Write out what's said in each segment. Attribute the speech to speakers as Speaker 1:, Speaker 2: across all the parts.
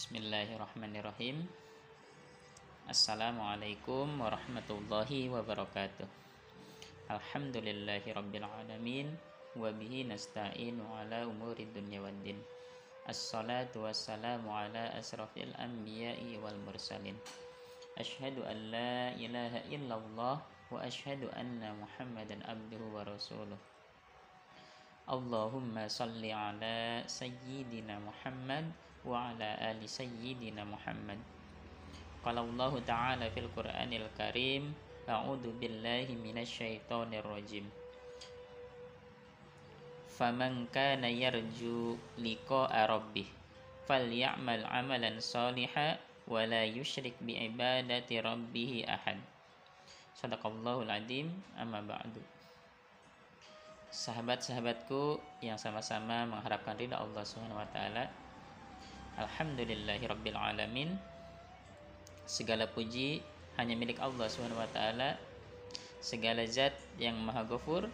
Speaker 1: Bismillahirrahmanirrahim Assalamualaikum warahmatullahi wabarakatuh Alhamdulillahi rabbil alamin Wabihi nasta'inu ala umuri dunya waddin Assalatu wassalamu ala asrafil anbiya'i wal mursalin Ashhadu an la ilaha illallah Wa ashhadu anna muhammadan abduhu wa rasuluh Allahumma salli ala sayyidina Muhammad ala ali sayyidina Muhammad. Qala Allah Ta'ala fil Qur'anil Karim, A'udzu billahi minasyaitonir rajim. Faman kana yarju liqa'a rabbih falyamal amalan salihan wa la yusyrik bi ibadati rabbih ahad. Sadaqallahul azim amma ba'du. Sahabat-sahabatku yang sama-sama mengharapkan ridha Allah Subhanahu wa taala, Alhamdulillahirabbil alamin. Segala puji hanya milik Allah taala. Segala zat yang Maha Ghafur,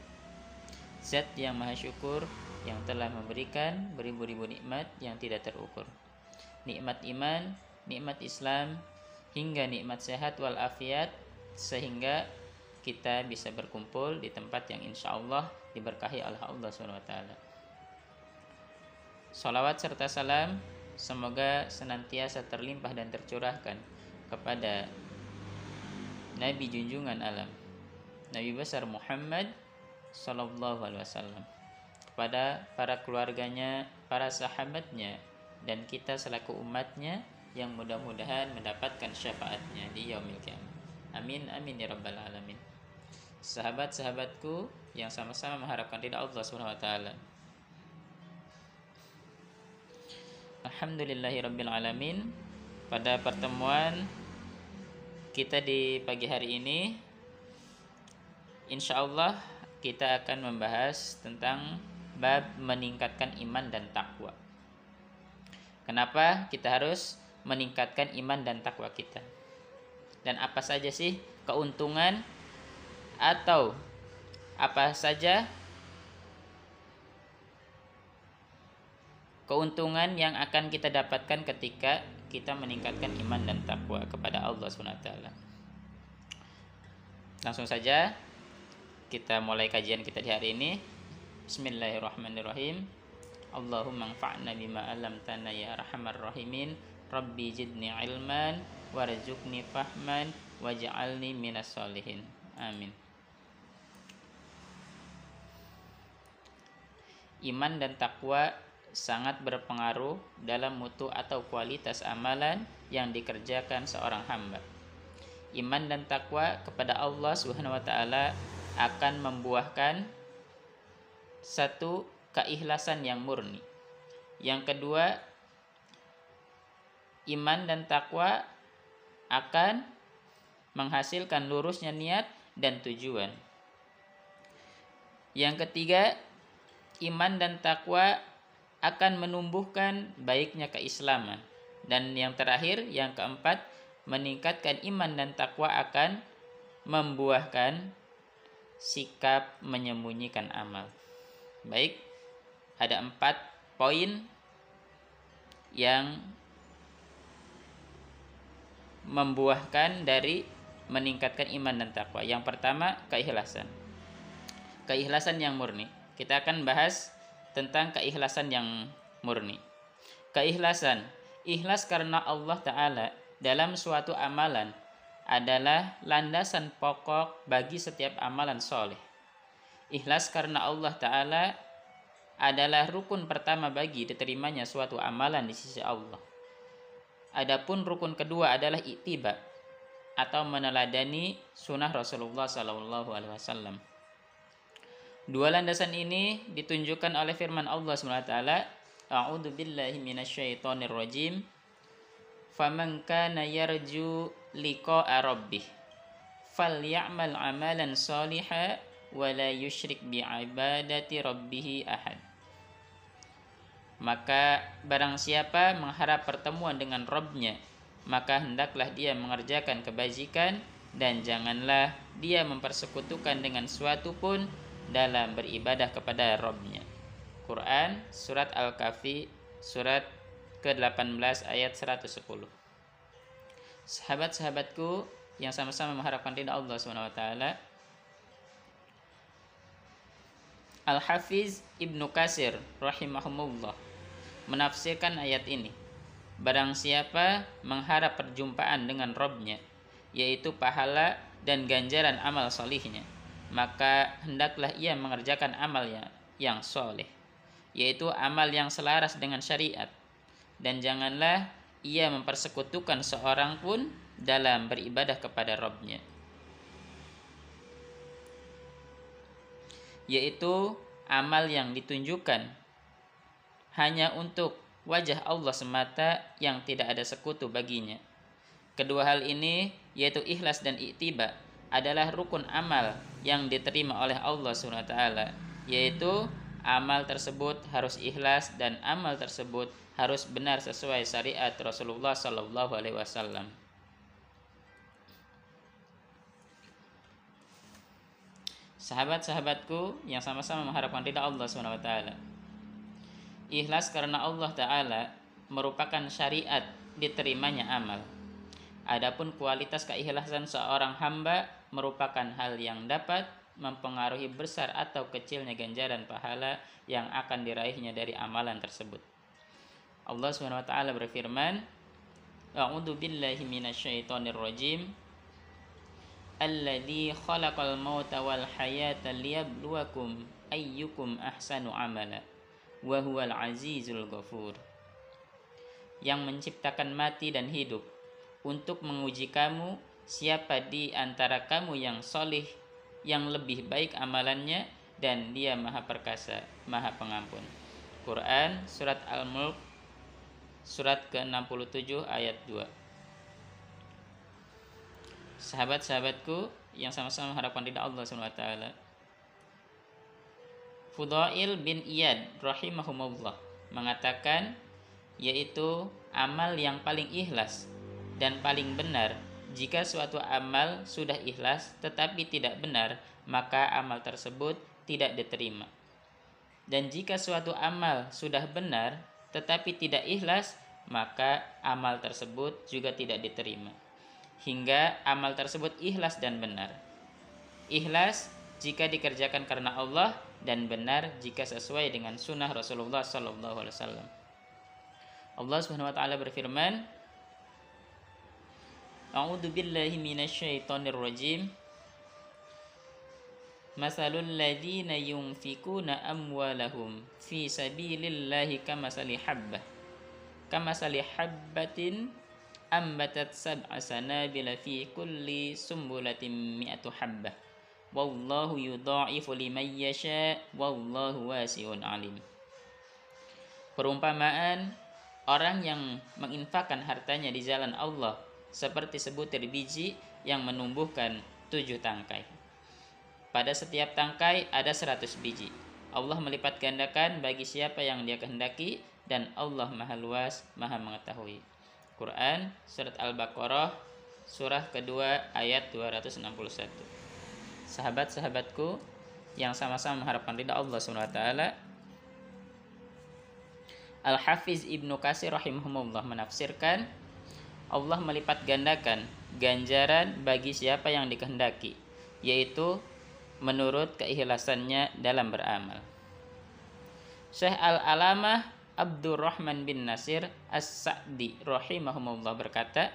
Speaker 1: zat yang Maha Syukur yang telah memberikan beribu-ribu nikmat yang tidak terukur. Nikmat iman, nikmat Islam, hingga nikmat sehat wal afiat sehingga kita bisa berkumpul di tempat yang insya Allah diberkahi oleh Allah SWT. Salawat serta salam Semoga senantiasa terlimpah dan tercurahkan kepada Nabi junjungan alam Nabi besar Muhammad Sallallahu Alaihi Wasallam kepada para keluarganya, para sahabatnya, dan kita selaku umatnya yang mudah-mudahan mendapatkan syafaatnya di yaumil kiamat. Amin amin ya rabbal alamin. Sahabat-sahabatku yang sama-sama mengharapkan ridha Allah Subhanahu wa taala. Alhamdulillahirabbil alamin. Pada pertemuan kita di pagi hari ini insya Allah kita akan membahas tentang bab meningkatkan iman dan takwa. Kenapa kita harus meningkatkan iman dan takwa kita? Dan apa saja sih keuntungan atau apa saja keuntungan yang akan kita dapatkan ketika kita meningkatkan iman dan takwa kepada Allah SWT. Langsung saja kita mulai kajian kita di hari ini. Bismillahirrahmanirrahim. Allahumma anfa'na bima alamtana ya arhamar rahimin. Rabbi jidni ilman warzuqni fahman waj'alni minas solihin. Amin. Iman dan takwa sangat berpengaruh dalam mutu atau kualitas amalan yang dikerjakan seorang hamba. Iman dan takwa kepada Allah Subhanahu wa taala akan membuahkan satu keikhlasan yang murni. Yang kedua, iman dan takwa akan menghasilkan lurusnya niat dan tujuan. Yang ketiga, iman dan takwa akan menumbuhkan baiknya keislaman. Dan yang terakhir, yang keempat, meningkatkan iman dan takwa akan membuahkan sikap menyembunyikan amal. Baik, ada empat poin yang membuahkan dari meningkatkan iman dan takwa. Yang pertama, keikhlasan. Keikhlasan yang murni. Kita akan bahas tentang keikhlasan yang murni. Keikhlasan, ikhlas karena Allah Ta'ala dalam suatu amalan adalah landasan pokok bagi setiap amalan soleh. Ikhlas karena Allah Ta'ala adalah rukun pertama bagi diterimanya suatu amalan di sisi Allah. Adapun rukun kedua adalah itiba atau meneladani sunnah Rasulullah Sallallahu Alaihi Wasallam. Dua landasan ini ditunjukkan oleh firman Allah SWT. A'udzu billahi minasyaitonir rajim. Faman kana yarju liqa'a rabbih falyamal amalan saliha wa la yusyrik bi ibadati rabbih ahad. Maka barang siapa mengharap pertemuan dengan Robnya, maka hendaklah dia mengerjakan kebajikan dan janganlah dia mempersekutukan dengan suatu pun dalam beribadah kepada Robnya. Quran Surat Al-Kahfi Surat ke-18 ayat 110. Sahabat-sahabatku yang sama-sama mengharapkan ridha Allah taala. Al-Hafiz Ibnu Kasir rahimahumullah menafsirkan ayat ini. Barang siapa mengharap perjumpaan dengan Robnya, yaitu pahala dan ganjaran amal solihnya, maka hendaklah ia mengerjakan amalnya yang soleh, yaitu amal yang selaras dengan syariat. Dan janganlah ia mempersekutukan seorang pun dalam beribadah kepada Robnya. Yaitu amal yang ditunjukkan hanya untuk wajah Allah semata yang tidak ada sekutu baginya. Kedua hal ini yaitu ikhlas dan iktiba adalah rukun amal yang diterima oleh Allah SWT yaitu amal tersebut harus ikhlas dan amal tersebut harus benar sesuai syariat Rasulullah Sallallahu Alaihi Wasallam. Sahabat-sahabatku yang sama-sama mengharapkan ridha Allah SWT. Ikhlas karena Allah Ta'ala merupakan syariat diterimanya amal. Adapun kualitas keikhlasan seorang hamba merupakan hal yang dapat mempengaruhi besar atau kecilnya ganjaran pahala yang akan diraihnya dari amalan tersebut. Allah Subhanahu wa taala berfirman, A'udzu billahi minasyaitonir rajim. Alladzi khalaqal mauta wal hayata liyabluwakum ayyukum ahsanu amala wa huwal azizul ghafur. Yang menciptakan mati dan hidup untuk menguji kamu siapa di antara kamu yang solih yang lebih baik amalannya dan dia maha perkasa maha pengampun? Quran surat Al-Mulk surat ke-67 ayat 2 Sahabat-sahabatku yang sama-sama mengharapkan ridha Allah SWT Fudail bin Iyad rahimahumullah mengatakan yaitu amal yang paling ikhlas dan paling benar jika suatu amal sudah ikhlas tetapi tidak benar maka amal tersebut tidak diterima dan jika suatu amal sudah benar tetapi tidak ikhlas, maka amal tersebut juga tidak diterima. Hingga amal tersebut ikhlas dan benar. Ikhlas jika dikerjakan karena Allah dan benar jika sesuai dengan sunnah Rasulullah Sallallahu Alaihi Wasallam. Allah Subhanahu Wa Taala berfirman, "A'udzu billahi minasyaitonir rajim." Masalul ladina yunfikuna amwalahum fi sabilillahi kamasali habbah. Kamasali habbatin ambatat sab'a sanabila fi kulli sumbulatin mi'atu habbah. Wallahu yudha'ifu liman yasha wallahu wasi'un alim. Perumpamaan orang yang menginfakkan hartanya di jalan Allah seperti sebutir biji yang menumbuhkan tujuh tangkai pada setiap tangkai ada seratus biji. Allah melipat gandakan bagi siapa yang dia kehendaki dan Allah maha luas, maha mengetahui. Quran Surat Al-Baqarah Surah kedua ayat 261 Sahabat-sahabatku yang sama-sama mengharapkan ridha Allah SWT Al-Hafiz Ibnu Kasir rahimahumullah menafsirkan Allah melipat gandakan ganjaran bagi siapa yang dikehendaki yaitu menurut keikhlasannya dalam beramal. Syekh Al-Alamah Abdurrahman bin Nasir As-Sa'di rahimahumullah berkata,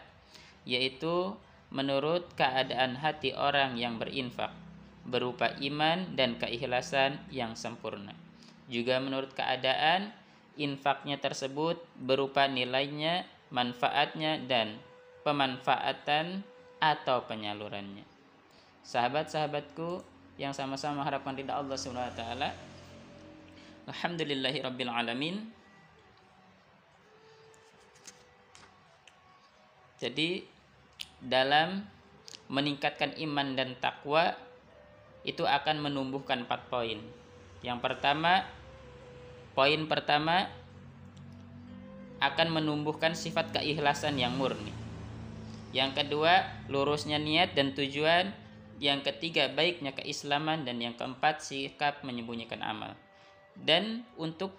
Speaker 1: yaitu menurut keadaan hati orang yang berinfak berupa iman dan keikhlasan yang sempurna. Juga menurut keadaan infaknya tersebut berupa nilainya, manfaatnya dan pemanfaatan atau penyalurannya. Sahabat-sahabatku yang sama-sama mengharapkan ridha Allah Subhanahu wa taala. Alhamdulillahi rabbil alamin. Jadi dalam meningkatkan iman dan takwa itu akan menumbuhkan empat poin. Yang pertama, poin pertama akan menumbuhkan sifat keikhlasan yang murni. Yang kedua, lurusnya niat dan tujuan yang ketiga baiknya keislaman dan yang keempat sikap menyembunyikan amal dan untuk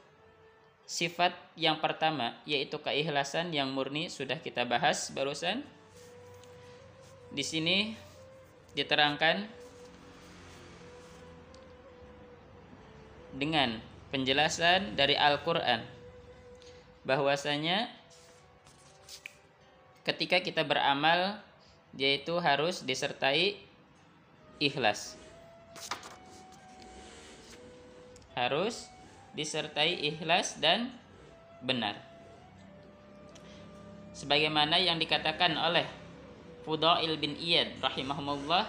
Speaker 1: sifat yang pertama yaitu keikhlasan yang murni sudah kita bahas barusan. Di sini diterangkan dengan penjelasan dari Al-Qur'an bahwasanya ketika kita beramal yaitu harus disertai ikhlas. Harus disertai ikhlas dan benar. Sebagaimana yang dikatakan oleh Fudail bin Iyad rahimahumullah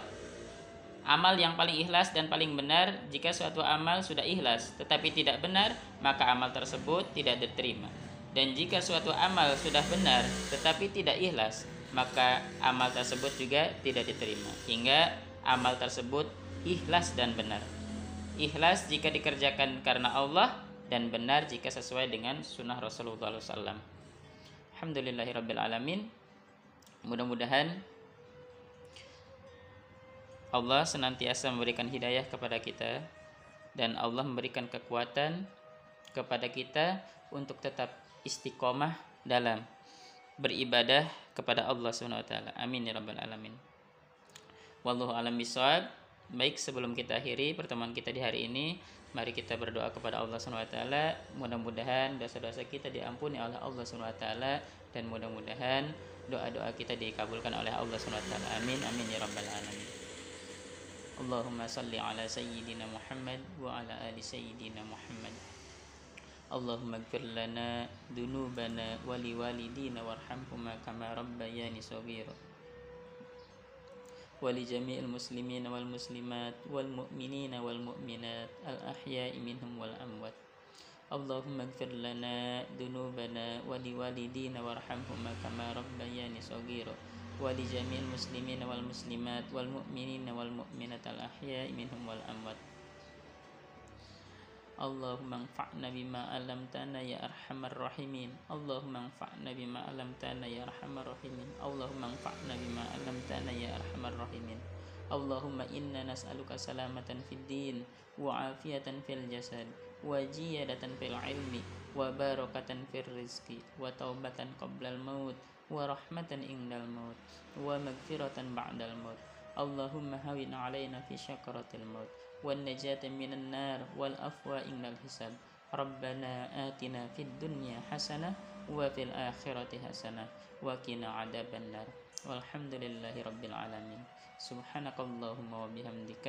Speaker 1: amal yang paling ikhlas dan paling benar jika suatu amal sudah ikhlas tetapi tidak benar maka amal tersebut tidak diterima dan jika suatu amal sudah benar tetapi tidak ikhlas maka amal tersebut juga tidak diterima hingga amal tersebut ikhlas dan benar. Ikhlas jika dikerjakan karena Allah dan benar jika sesuai dengan sunnah Rasulullah SAW Alhamdulillahirabbil alamin. Mudah-mudahan Allah senantiasa memberikan hidayah kepada kita dan Allah memberikan kekuatan kepada kita untuk tetap istiqomah dalam beribadah kepada Allah Subhanahu wa taala. Amin ya rabbal alamin. Wallahu alam bisawab. Baik, sebelum kita akhiri pertemuan kita di hari ini, mari kita berdoa kepada Allah Subhanahu wa taala. Mudah-mudahan dosa-dosa kita diampuni oleh Allah Subhanahu wa taala dan mudah-mudahan doa-doa kita dikabulkan oleh Allah Subhanahu wa taala. Amin amin ya rabbal alamin. Allahumma salli ala sayyidina Muhammad wa ala ali sayyidina Muhammad. اللهم اغفر لنا ذنوبنا ولوالدينا وارحمهما كما ربياني صغيرا ولجميع المسلمين والمسلمات والمؤمنين والمؤمنات الأحياء منهم والأموات اللهم اغفر لنا ذنوبنا ولوالدينا وارحمهما كما ربياني صغيرا ولجميع المسلمين والمسلمات والمؤمنين والمؤمنات الأحياء منهم والأموات اللهم انفعنا بما علمتنا يا أرحم الراحمين اللهم انفعنا بما علمتنا يا أرحم الراحمين اللهم انفعنا بما علمتنا يا أرحم الراحمين اللهم إنا نسألك سلامة في الدين وعافية في الجسد وجيادة في العلم وبركة في الرزق وتوبة قبل الموت ورحمة عند الموت ومغفرة بعد الموت اللهم هون علينا في شكرة الموت والنجاة من النار والأفوى إن الحساب. ربنا آتنا في الدنيا حسنة وفي الآخرة حسنة وقنا عذاب النار. والحمد لله رب العالمين. سبحانك اللهم وبحمدك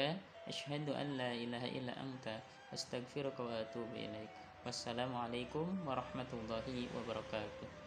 Speaker 1: أشهد أن لا إله إلا أنت أستغفرك وأتوب إليك. والسلام عليكم ورحمة الله وبركاته.